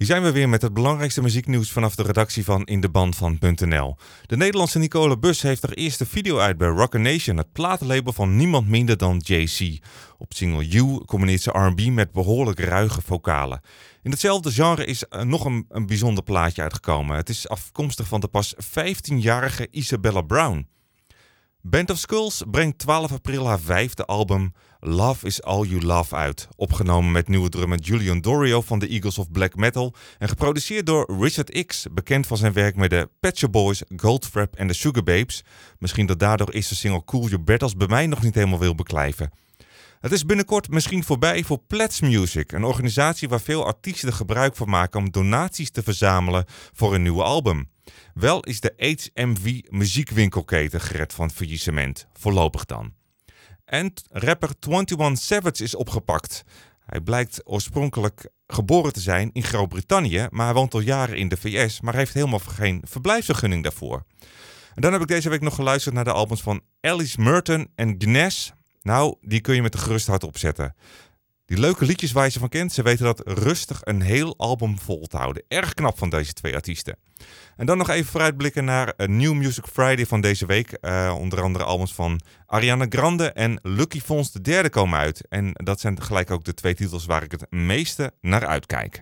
Hier zijn we weer met het belangrijkste muzieknieuws vanaf de redactie van In de Band van.nl. De Nederlandse Nicole Bus heeft haar eerste video uit bij Rocker Nation, het platenlabel van niemand minder dan JC. Op single You combineert ze R&B met behoorlijk ruige vocalen. In hetzelfde genre is uh, nog een, een bijzonder plaatje uitgekomen. Het is afkomstig van de pas 15-jarige Isabella Brown. Band of Skulls brengt 12 april haar vijfde album Love is All You Love uit. Opgenomen met nieuwe drummer Julian Dorio van de Eagles of Black Metal en geproduceerd door Richard X, bekend van zijn werk met de Pet Boys, Goldfrapp en de Sugar Babes. Misschien dat daardoor is de single Cool Your Battles bij mij nog niet helemaal wil beklijven. Het is binnenkort misschien voorbij voor Plats Music, een organisatie waar veel artiesten gebruik van maken om donaties te verzamelen voor een nieuwe album. Wel is de HMV muziekwinkelketen gered van faillissement, voorlopig dan. En rapper 21 Savage is opgepakt. Hij blijkt oorspronkelijk geboren te zijn in Groot-Brittannië, maar woont al jaren in de VS, maar heeft helemaal geen verblijfsvergunning daarvoor. En dan heb ik deze week nog geluisterd naar de albums van Alice Merton en Gnes. Nou, die kun je met een gerust hart opzetten. Die leuke liedjes waar je ze van kent, ze weten dat rustig een heel album vol te houden. Erg knap van deze twee artiesten. En dan nog even vooruitblikken naar een New Music Friday van deze week. Uh, onder andere albums van Ariana Grande en Lucky Fons de derde komen uit. En dat zijn gelijk ook de twee titels waar ik het meeste naar uitkijk.